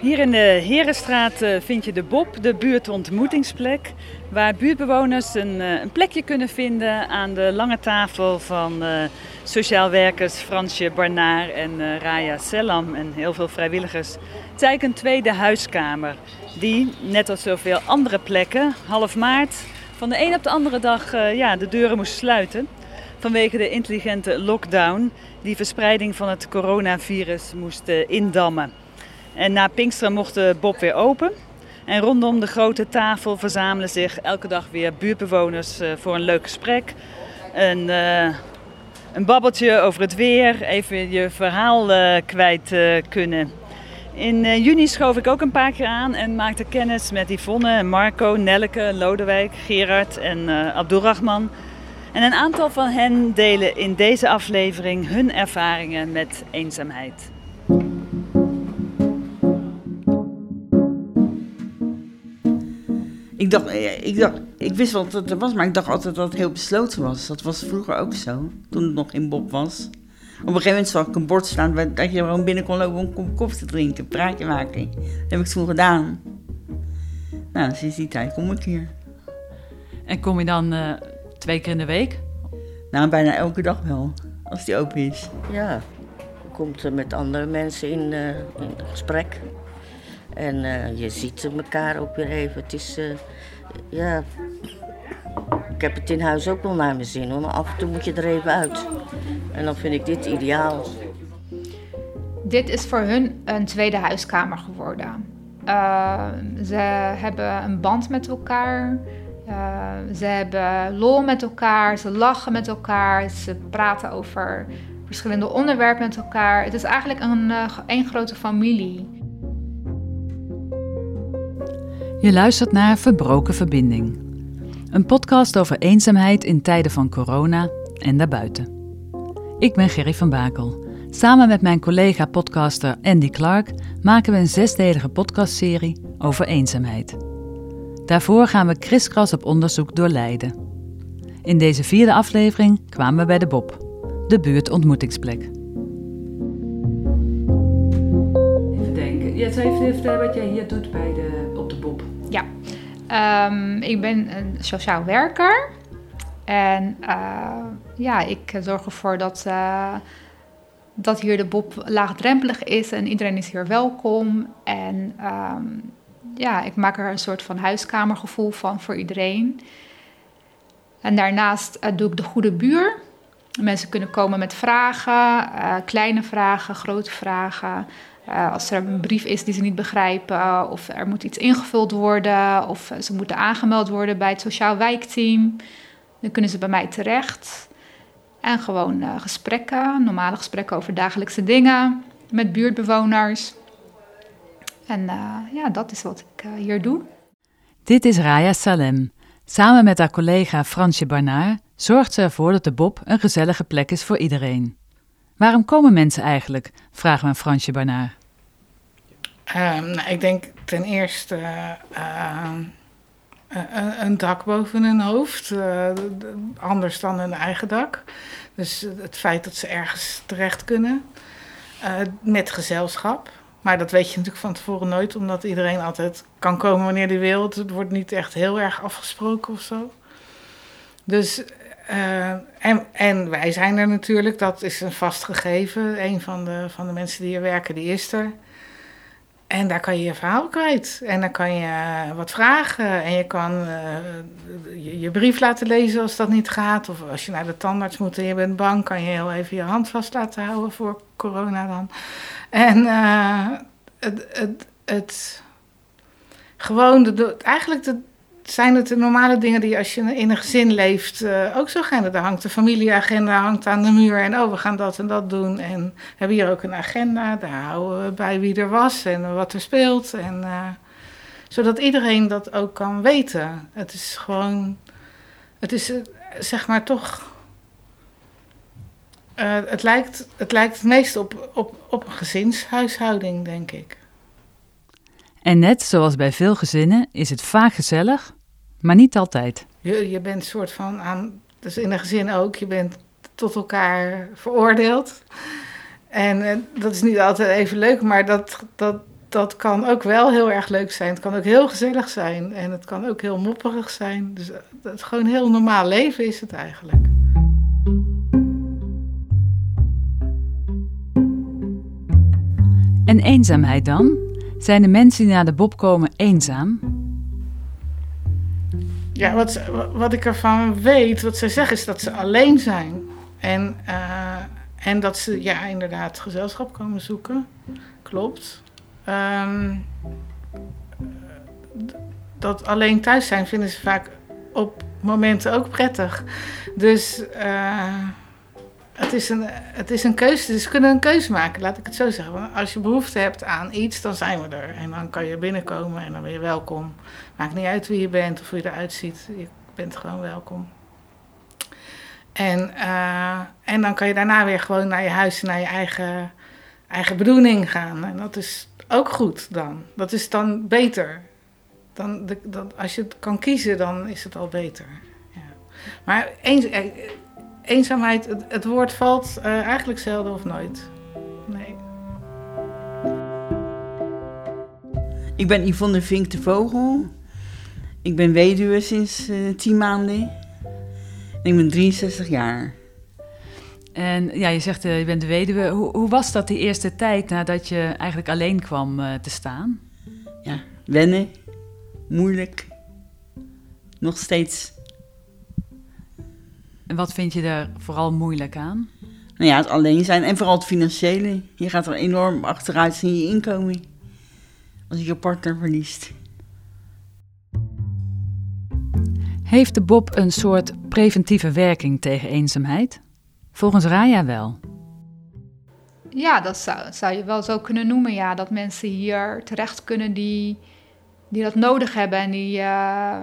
Hier in de Herenstraat eh, vind je de Bob, de buurtontmoetingsplek. Waar buurtbewoners een, eh, een plekje kunnen vinden aan de lange tafel van uh, sociaal werkers Fransje Barnaar en Raya Selam en heel veel vrijwilligers. Het is een tweede huiskamer die, net als zoveel andere plekken, half maart van de een op de andere dag ja, de deuren moest sluiten. Vanwege de intelligente lockdown die verspreiding van het coronavirus moest indammen. En na Pinksteren mocht de Bob weer open. En rondom de grote tafel verzamelen zich elke dag weer buurtbewoners eh, voor een leuk gesprek. Een, uh, een babbeltje over het weer, even je verhaal uh, kwijt kunnen. In juni schoof ik ook een paar keer aan en maakte kennis met Yvonne, Marco, Nelleke, Lodewijk, Gerard en Abdulrahman. En een aantal van hen delen in deze aflevering hun ervaringen met eenzaamheid. Ik dacht, eh, ik dacht, ik wist wel dat het er was, maar ik dacht altijd dat het heel besloten was. Dat was vroeger ook zo, toen het nog in Bob was. Op een gegeven moment zag ik een bord staan dat je gewoon binnen kon lopen om een kop koffie te drinken, een praatje maken. Dat heb ik toen gedaan. Nou, sinds die tijd kom ik hier. En kom je dan uh, twee keer in de week? Nou, bijna elke dag wel, als die open is. Ja, je komt met andere mensen in, uh, in gesprek. En uh, je ziet elkaar ook weer even. Het is, uh, ja. Ik heb het in huis ook wel naar mijn zin hoor, maar af en toe moet je er even uit. En dan vind ik dit ideaal. Dit is voor hun een tweede huiskamer geworden. Uh, ze hebben een band met elkaar. ze hebben lol met elkaar. Ze lachen met elkaar. Ze praten over verschillende onderwerpen met elkaar. Het is eigenlijk een, een grote familie. Je luistert naar Verbroken Verbinding. Een podcast over eenzaamheid in tijden van corona en daarbuiten. Ik ben Gerry van Bakel. Samen met mijn collega-podcaster Andy Clark maken we een zesdelige podcastserie over eenzaamheid. Daarvoor gaan we kriskras op onderzoek door Leiden. In deze vierde aflevering kwamen we bij de Bob, de buurtontmoetingsplek. Even denken. Ja, vertellen wat jij hier doet bij de um, ik ben een sociaal werker. En uh, ja, ik zorg ervoor dat, uh, dat hier de Bob laagdrempelig is en iedereen is hier welkom. En um, ja, ik maak er een soort van huiskamergevoel van voor iedereen. En daarnaast uh, doe ik de goede buur. Mensen kunnen komen met vragen, kleine vragen, grote vragen. Uh, als er een brief is die ze niet begrijpen, of er moet iets ingevuld worden, of ze moeten aangemeld worden bij het sociaal wijkteam, dan kunnen ze bij mij terecht. En gewoon uh, gesprekken, normale gesprekken over dagelijkse dingen met buurtbewoners. En ja, dat is wat ik hier doe. Dit is Raya Salem. Samen met haar collega Fransje Barnaar zorgt ze ervoor dat de Bob een gezellige plek is voor iedereen. Waarom komen mensen eigenlijk? vragen we aan Fransje Barnaar. Um, nou, ik denk ten eerste uh, een, een, dak boven hun hoofd, uh, anders dan een eigen dak. Dus het feit dat ze ergens terecht kunnen met gezelschap. Maar dat weet je natuurlijk van tevoren nooit, omdat iedereen altijd kan komen wanneer hij wil. Het wordt niet echt heel erg afgesproken of zo. Dus, en, en wij zijn er natuurlijk, dat is een vast gegeven. Een van de, van de mensen die hier werken, die is er. En daar kan je je verhaal kwijt. En dan kan je eh, wat vragen. En je kan uh, je, brief laten lezen als dat niet gaat. Of als je naar de tandarts moet en je bent bang, kan je heel even je hand vast laten houden voor corona dan. En uh, het, het, het, gewoon, de, eigenlijk de, zijn het de normale dingen die als je in een gezin leeft uh, ook zo gaan. Er hangt de familieagenda hangt aan de muur en oh, we gaan dat en dat doen. En we hebben hier ook een agenda, daar houden we bij wie er was en wat er speelt. En, uh, zodat iedereen dat ook kan weten. Het is gewoon, het is uh, zeg maar toch... het, lijkt, het lijkt het meest op, op, op een gezinshuishouding, denk ik. En net zoals bij veel gezinnen is het vaak gezellig, maar niet altijd. Je, je bent soort van aan, dus in een gezin ook, je bent tot elkaar veroordeeld. En eh, dat is niet altijd even leuk, maar dat, dat, dat kan ook wel heel erg leuk zijn. Het kan ook heel gezellig zijn en het kan ook heel mopperig zijn. Dus het gewoon heel normaal leven is het eigenlijk. En eenzaamheid dan? Zijn de mensen die naar de Bob komen eenzaam? Ja, wat, wat ik ervan weet, wat zij zeggen, is dat ze alleen zijn. En, uh, en dat ze ja, inderdaad gezelschap komen zoeken. Klopt. Um, dat alleen thuis zijn vinden ze vaak op momenten ook prettig. Dus uh, het, is een, het is een keuze. Dus ze kunnen een keuze maken, laat ik het zo zeggen. Als je behoefte hebt aan iets, dan zijn we er. En dan kan je binnenkomen en dan ben je welkom. Maakt niet uit wie je bent of hoe je eruit ziet. Je bent gewoon welkom. En, uh, en dan kan je daarna weer gewoon naar je huis, naar je eigen, eigen bedoeling gaan. En dat is ook goed dan. Dat is dan beter. Dan, als je het kan kiezen, dan is het al beter. Ja. Maar eens, eh, eenzaamheid, het, het woord valt uh, eigenlijk zelden of nooit. Nee. Ik ben Yvonne Vink de Vogel. Ik ben weduwe sinds uh, tien maanden. Ik ben 63 jaar. En ja, je zegt uh, je bent de weduwe. Hoe, hoe, was dat die eerste tijd nadat je eigenlijk alleen kwam uh, te staan? Ja, wennen. Moeilijk. Nog steeds. En wat vind je daar vooral moeilijk aan? Nou ja, het alleen zijn en vooral het financiële. Je gaat er enorm achteruit in je inkomen. Als je je partner verliest. Heeft de Bob een soort preventieve werking tegen eenzaamheid? Volgens Raya wel. Ja, dat zou, zou je wel zo kunnen noemen. Ja, dat mensen hier terecht kunnen die, die dat nodig hebben. En die, uh,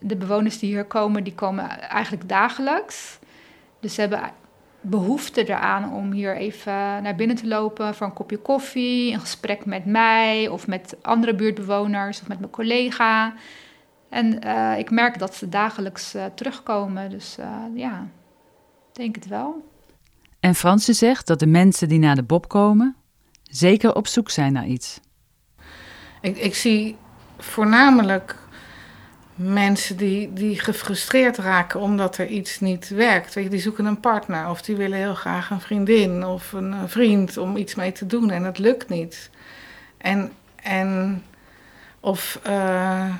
de bewoners die hier komen, die komen eigenlijk dagelijks. Dus ze hebben behoefte eraan om hier even naar binnen te lopen voor een kopje koffie, een gesprek met mij of met andere buurtbewoners of met mijn collega. En uh, ik merk dat ze dagelijks uh, terugkomen. Dus uh, ja, denk het wel. En Fransen zegt dat de mensen die naar de Bob komen, zeker op zoek zijn naar iets. Ik, ik zie voornamelijk mensen die, die gefrustreerd raken omdat er iets niet werkt. Weet je, die zoeken een partner of die willen heel graag een vriendin of een vriend om iets mee te doen en het lukt niet. En, en of. Uh,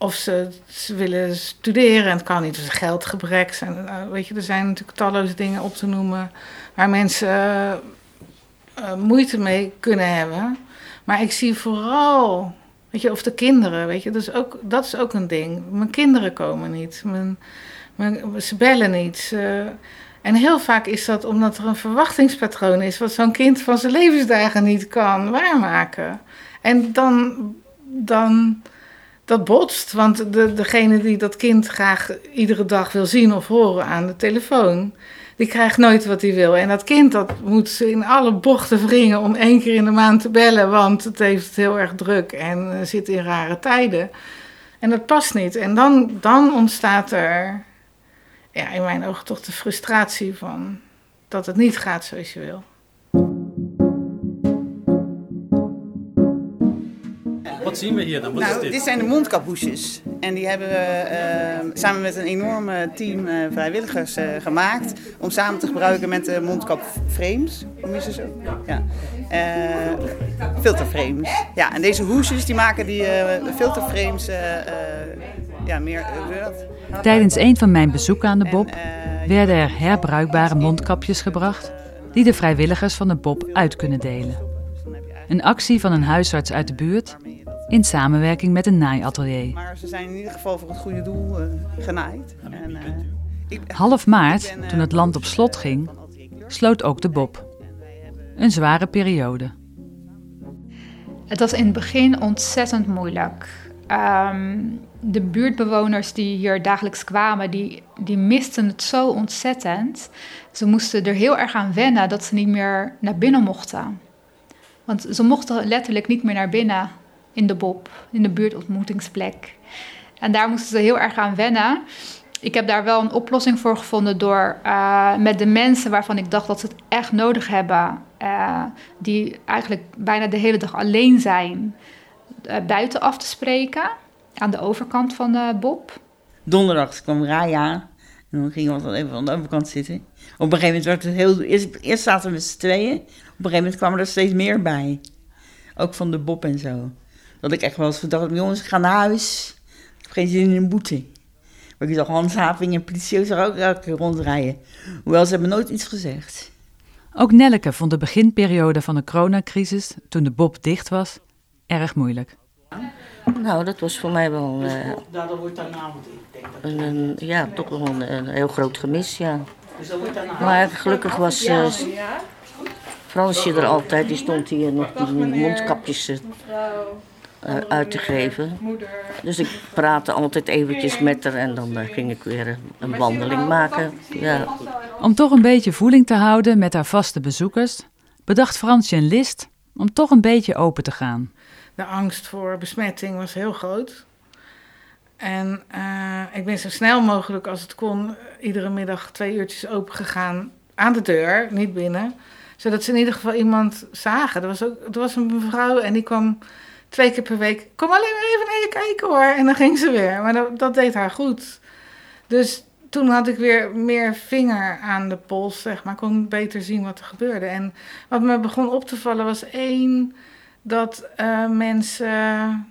of ze, ze, willen studeren en het kan niet. Dus geldgebrek. Zijn, uh, weet je, er zijn natuurlijk talloze dingen op te noemen waar mensen moeite mee kunnen hebben. Maar ik zie vooral, weet je, of de kinderen, weet je, dat is ook, dat is ook een ding. Mijn kinderen komen niet. Mijn, ze bellen niet. En heel vaak is dat omdat er een verwachtingspatroon is, wat zo'n kind van zijn levensdagen niet kan waarmaken. En dan. dan dat botst. Want de, degene die dat kind graag iedere dag wil zien of horen aan de telefoon, die krijgt nooit wat hij wil. En dat kind dat moet in alle bochten wringen om één keer in de maand te bellen, want het heeft het heel erg druk en zit in rare tijden. En dat past niet. En dan, dan ontstaat er, ja, in mijn ogen toch de frustratie van dat het niet gaat zoals je wil. Wat zien we hier dan? Wat nou, is dit? dit zijn de mondkaphoesjes. En die hebben we uh, samen met een enorm team uh, vrijwilligers uh, gemaakt. Om samen te gebruiken met de mondkapframes. Hoe is het zo? Ja. filterframes. Ja, en deze hoesjes die maken die filterframes ja, meer... Tijdens een van mijn bezoeken aan de Bob werden er herbruikbare mondkapjes gebracht die de vrijwilligers van de Bob uit kunnen delen. Een actie van een huisarts uit de buurt in samenwerking met een naaiatelier. Maar ze zijn in ieder geval voor het goede doel uh, genaaid. En, uh, ik, Half maart, ben, uh, toen het land op slot ging, sloot ook de Bob. Een zware periode. Het was in het begin ontzettend moeilijk. Um, de buurtbewoners die hier dagelijks kwamen, die, die misten het zo ontzettend. Ze moesten er heel erg aan wennen dat ze niet meer naar binnen mochten. Want ze mochten letterlijk niet meer naar binnen in de Bob, in de buurtontmoetingsplek. En daar moesten ze heel erg aan wennen. ik heb daar wel een oplossing voor gevonden door uh, met de mensen waarvan ik dacht dat ze het echt nodig hebben, uh, die eigenlijk bijna de hele dag alleen zijn, uh, buiten af te spreken aan de overkant van de Bob. Donderdag kwam Raya en dan gingen we dan even aan de overkant zitten. Op een gegeven moment werd het heel. Eerst, eerst zaten we met z'n tweeën, op een gegeven moment kwamen er steeds meer bij. Ook van de Bob en zo. Dat ik echt wel eens gedacht jongens, ik ga naar huis. Ik heb geen zin in een boete. Maar ik zag handhaving en politie zag ook elke keer rondrijden. Hoewel ze hebben nooit iets gezegd. Ook Nelleke vond de beginperiode van de coronacrisis, toen de Bob dicht was, erg moeilijk. Nou, dat was voor mij wel uh, een, een, ja, toch wel een, een, heel groot gemis, ja. Maar gelukkig was uh, Fransje er altijd, die stond hier nog die mondkapjes uh, uit te geven. Dus ik praatte altijd eventjes met haar en dan uh, ging ik weer een wandeling maken. Ja. Om toch een beetje voeling te houden met haar vaste bezoekers, bedacht Fransje een list om toch een beetje open te gaan. De angst voor besmetting was heel groot. En uh, ik ben zo snel mogelijk als het kon iedere middag twee uurtjes open gegaan aan de deur, niet binnen. Zodat ze in ieder geval iemand zagen. Er was, ook, er was een mevrouw en die kwam twee keer per week. Kom alleen maar even naar je kijken hoor. En dan ging ze weer. Maar dat, dat deed haar goed. Dus toen had ik weer meer vinger aan de pols, zeg maar. Kon beter zien wat er gebeurde. En wat me begon op te vallen was één, dat uh, mensen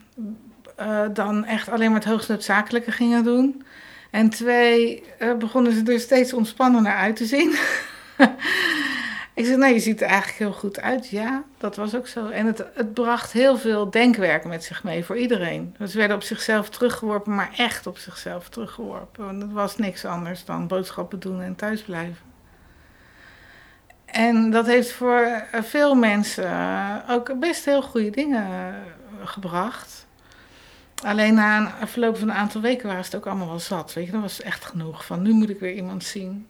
uh, dan echt alleen maar het hoogst noodzakelijke gingen doen. En twee, uh, begonnen ze er steeds ontspannender uit te zien. Ik nee, je ziet er eigenlijk heel goed uit. Ja, dat was ook zo. En het, het bracht heel veel denkwerk met zich mee voor iedereen. Ze werden op zichzelf teruggeworpen, maar echt op zichzelf teruggeworpen. Want het was niks anders dan boodschappen doen en thuisblijven. En dat heeft voor veel mensen ook best heel goede dingen gebracht. Alleen na een verloop van een aantal weken waren ze het ook allemaal wel zat. Weet je, dat was echt genoeg van nu moet ik weer iemand zien.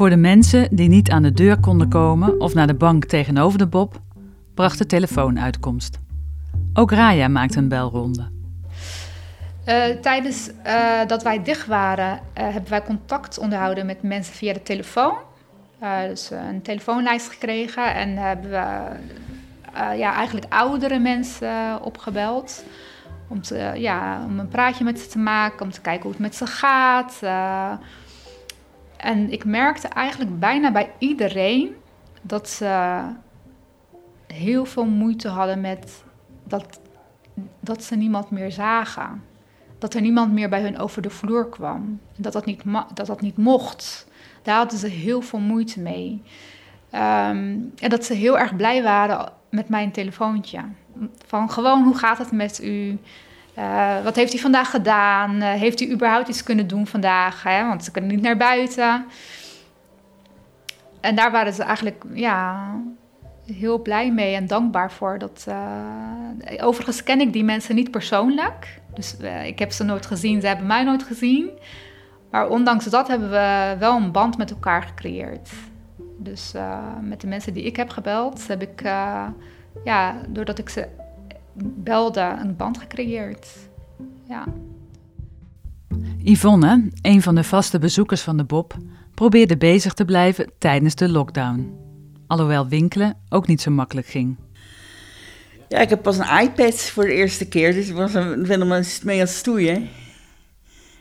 Voor de mensen die niet aan de deur konden komen of naar de bank tegenover de Bob, bracht de telefoon uitkomst. Ook Raya maakte een belronde. Uh, tijdens uh, dat wij dicht waren, uh, hebben wij contact onderhouden met mensen via de telefoon. dus een telefoonlijst gekregen en hebben we ja, eigenlijk oudere mensen opgebeld. Om, te, ja, om een praatje met ze te maken, om te kijken hoe het met ze gaat. En ik merkte eigenlijk bijna bij iedereen dat ze heel veel moeite hadden met dat, dat ze niemand meer zagen. Dat er niemand meer bij hun over de vloer kwam. Dat dat niet, dat dat niet mocht. Daar hadden ze heel veel moeite mee. Um, en dat ze heel erg blij waren met mijn telefoontje. Van gewoon, hoe gaat het met u? Uh, wat heeft hij vandaag gedaan? Uh, heeft hij überhaupt iets kunnen doen vandaag? Hè? Want ze kunnen niet naar buiten. En daar waren ze eigenlijk ja, heel blij mee en dankbaar voor. Dat, uh, overigens ken ik die mensen niet persoonlijk. Dus ik heb ze nooit gezien, ze hebben mij nooit gezien. Maar ondanks dat hebben we wel een band met elkaar gecreëerd. Dus met de mensen die ik heb gebeld, heb ik, ja, doordat ik ze belde een band gecreëerd. Ja. Yvonne, een van de vaste bezoekers van de Bob, probeerde bezig te blijven tijdens de lockdown. Alhoewel winkelen ook niet zo makkelijk ging. Ja, ik heb pas een iPad voor de eerste keer, dus ik was een, ben er mee aan het stoeien.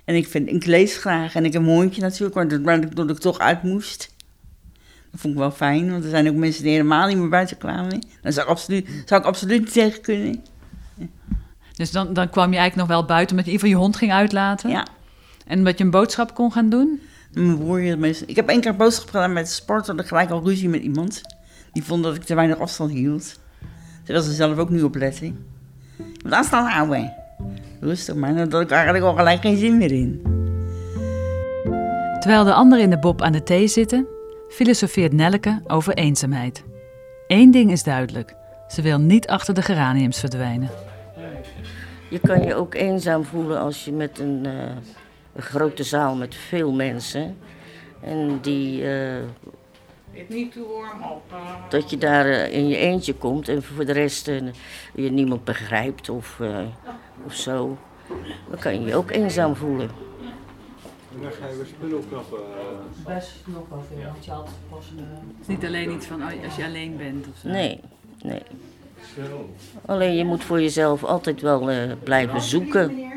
En ik, vind, ik lees graag en ik heb een hondje natuurlijk, waar ik, ik toch uit moest. Dat vond ik wel fijn, want er zijn ook mensen die helemaal niet meer buiten kwamen. Daar zou ik absoluut, zou ik absoluut niet tegen kunnen. Dus dan, dan kwam je eigenlijk nog wel buiten omdat je in ieder geval je hond ging uitlaten? Ja. En omdat je een boodschap kon gaan doen? Mijn broer, ik heb één keer een boodschap gedaan met de sport, had ik gelijk al ruzie met iemand. Die vond dat ik te weinig afstand hield. Terwijl ze zelf ook nu opletten. Moet afstand houden. Rustig maar, dan had ik eigenlijk al gelijk geen zin meer in. Terwijl de anderen in de bob aan de thee zitten, filosofeert Nelleke over eenzaamheid. Eén ding is duidelijk: ze wil niet achter de geraniums verdwijnen. Je kan je ook eenzaam voelen als je met een, uh, een grote zaal met veel mensen. En die uh, Het niet te warm op. eh. Dat je daar eh, in je eentje komt en voor de rest eh, je niemand begrijpt of, eh, of zo. Dan kan je je ook eenzaam voelen. En dan ga je weer spullen opknappen. Best nog wel veel, want je altijd pas... Het is niet alleen iets van oh, als je alleen bent of zo. Nee, nee. Alleen je moet voor jezelf altijd wel eh, blijven zoeken.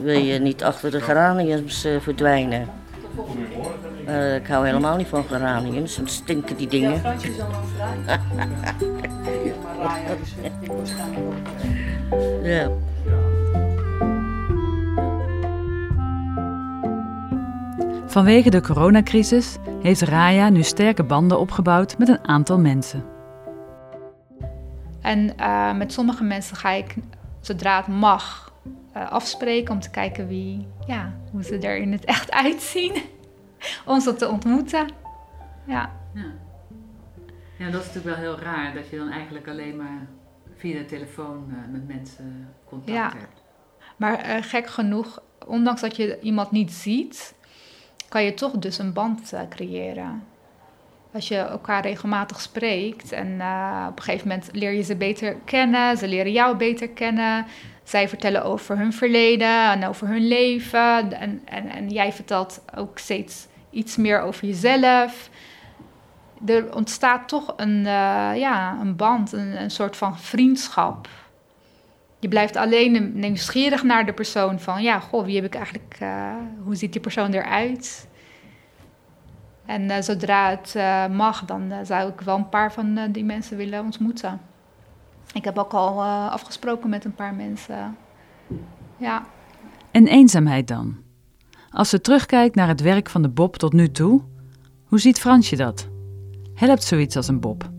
Wil je niet achter de geraniums eh, verdwijnen. Eh, ik hou helemaal niet van geraniums, dan stinken die dingen. ja. Vanwege de coronacrisis heeft Raya nu sterke banden opgebouwd met een aantal mensen. En eh, met sommige mensen ga ik, zodra het mag, eh, afspreken om te kijken wie, ja, hoe ze er in het echt uitzien. om ze te ontmoeten. Ja. Ja. ja, dat is natuurlijk wel heel raar dat je dan eigenlijk alleen maar via de telefoon eh, met mensen contact Ja. hebt. Maar eh, gek genoeg, ondanks dat je iemand niet ziet, kan je toch dus een band eh, creëren. Als je elkaar regelmatig spreekt en eh, op een gegeven moment leer je ze beter kennen, ze leren jou beter kennen. Zij vertellen over hun verleden en over hun leven. En, en, en jij vertelt ook steeds iets meer over jezelf. Er ontstaat toch een, eh, ja, een band, een, een soort van vriendschap. Je blijft alleen nieuwsgierig naar de persoon van, ja, goh, wie heb ik eigenlijk, eh, hoe ziet die persoon eruit? En eh, zodra het eh, mag, dan zou ik wel een paar van die mensen willen ontmoeten. Ik heb ook al afgesproken met een paar mensen. Ja. En eenzaamheid dan? Als ze terugkijkt naar het werk van de Bob tot nu toe, hoe ziet Fransje dat? Helpt zoiets als een Bob?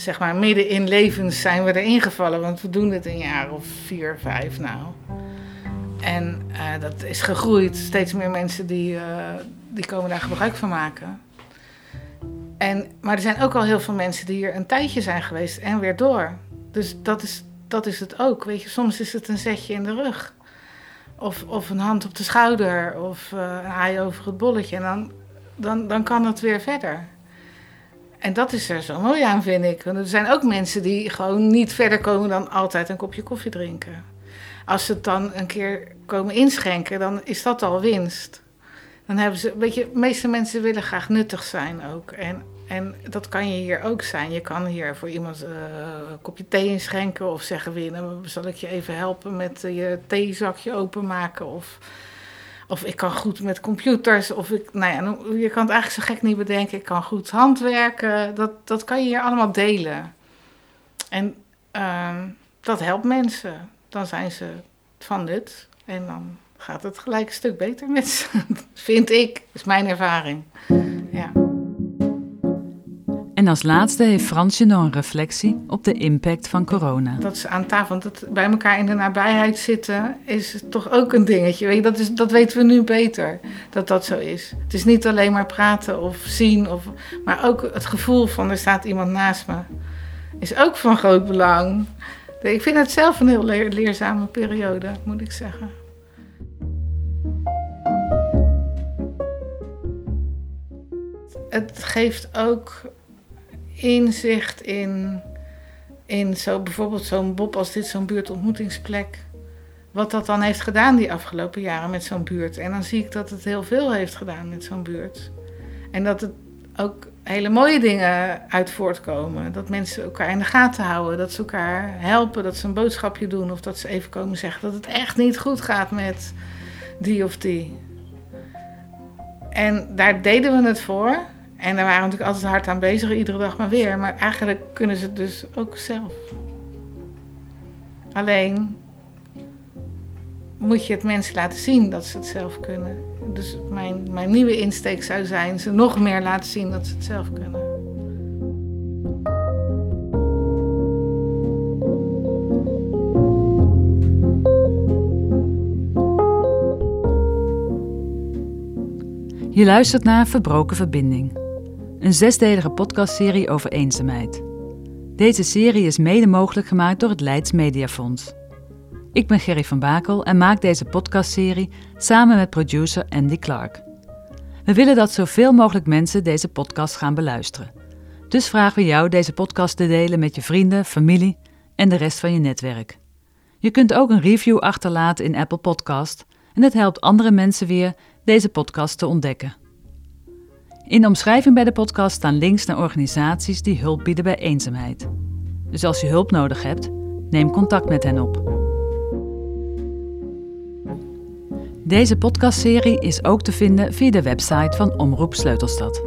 Zeg maar midden in levens zijn we erin gevallen, want we doen het een jaar of vier, vijf nou. En eh, dat is gegroeid. Steeds meer mensen die, eh, die komen daar gebruik van maken. En, maar er zijn ook al heel veel mensen die hier een tijdje zijn geweest en weer door. Dus dat is, dat is het ook. Weet je, soms is het een zetje in de rug. Of, of een hand op de schouder. Of eh, een haai over het bolletje. En dan, dan, dan kan het weer verder. En dat is er zo mooi aan, vind ik. Want er zijn ook mensen die gewoon niet verder komen dan altijd een kopje koffie drinken. Als ze het dan een keer komen inschenken, dan is dat al winst. Dan hebben ze, weet je, de meeste mensen willen graag nuttig zijn ook. En, en dat kan je hier ook zijn. Je kan hier voor iemand eh, een kopje thee inschenken of zeggen nou, zal ik je even helpen met eh, je theezakje openmaken of... Of ik kan goed met computers. Of ik, nou ja, je kan het eigenlijk zo gek niet bedenken. Ik kan goed handwerken. Dat, dat kan je hier allemaal delen. En ehm, dat helpt mensen. Dan zijn ze van nut. En dan gaat het gelijk een stuk beter met ze. Vind ik. is mijn ervaring. Ja. En als laatste heeft Fransje nog een reflectie op de impact van corona. Dat ze aan tafel, want bij elkaar in de nabijheid zitten, is toch ook een dingetje. Weet je, dat, is, dat weten we nu beter, dat dat zo is. Het is niet alleen maar praten of zien, of, maar ook het gevoel van er staat iemand naast me. Is ook van groot belang. Ik vind het zelf een heel leer- leerzame periode, moet ik zeggen. Het geeft ook inzicht in, in zo, bijvoorbeeld zo'n Bob als dit, zo'n buurtontmoetingsplek. Wat dat dan heeft gedaan die afgelopen jaren met zo'n buurt. En dan zie ik dat het heel veel heeft gedaan met zo'n buurt. En dat het ook hele mooie dingen uit voortkomen. Dat mensen elkaar in de gaten houden, dat ze elkaar helpen, dat ze een boodschapje doen of dat ze even komen zeggen dat het echt niet goed gaat met die of die. En daar deden we het voor. En daar waren natuurlijk altijd hard aan bezig, iedere dag maar weer. Maar eigenlijk kunnen ze het dus ook zelf. Alleen moet je het mensen laten zien dat ze het zelf kunnen. Dus mijn, mijn nieuwe insteek zou zijn ze nog meer laten zien dat ze het zelf kunnen. Je luistert naar Verbroken Verbinding, een zesdelige podcastserie over eenzaamheid. Deze serie is mede mogelijk gemaakt door het Leids Mediafonds. Ik ben Gerry van Bakel en maak deze podcastserie samen met producer Andy Clark. We willen dat zoveel mogelijk mensen deze podcast gaan beluisteren. Dus vragen we jou deze podcast te delen met je vrienden, familie en de rest van je netwerk. Je kunt ook een review achterlaten in Apple Podcast en het helpt andere mensen weer deze podcast te ontdekken. In de omschrijving bij de podcast staan links naar organisaties die hulp bieden bij eenzaamheid. Dus als je hulp nodig hebt, neem contact met hen op. Deze podcastserie is ook te vinden via de website van Omroep Sleutelstad.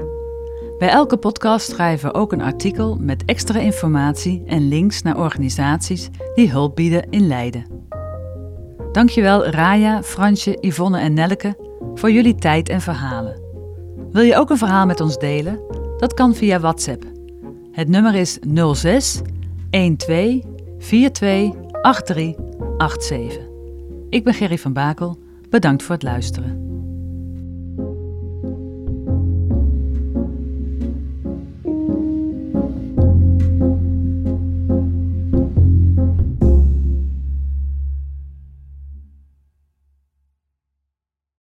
Bij elke podcast schrijven we ook een artikel met extra informatie en links naar organisaties die hulp bieden in Leiden. Dankjewel Raya, Fransje, Yvonne en Nelleke voor jullie tijd en verhalen. Wil je ook een verhaal met ons delen? Dat kan via WhatsApp. Het nummer is 06 12 42 83 87. Ik ben Gerry van Bakel. Bedankt voor het luisteren.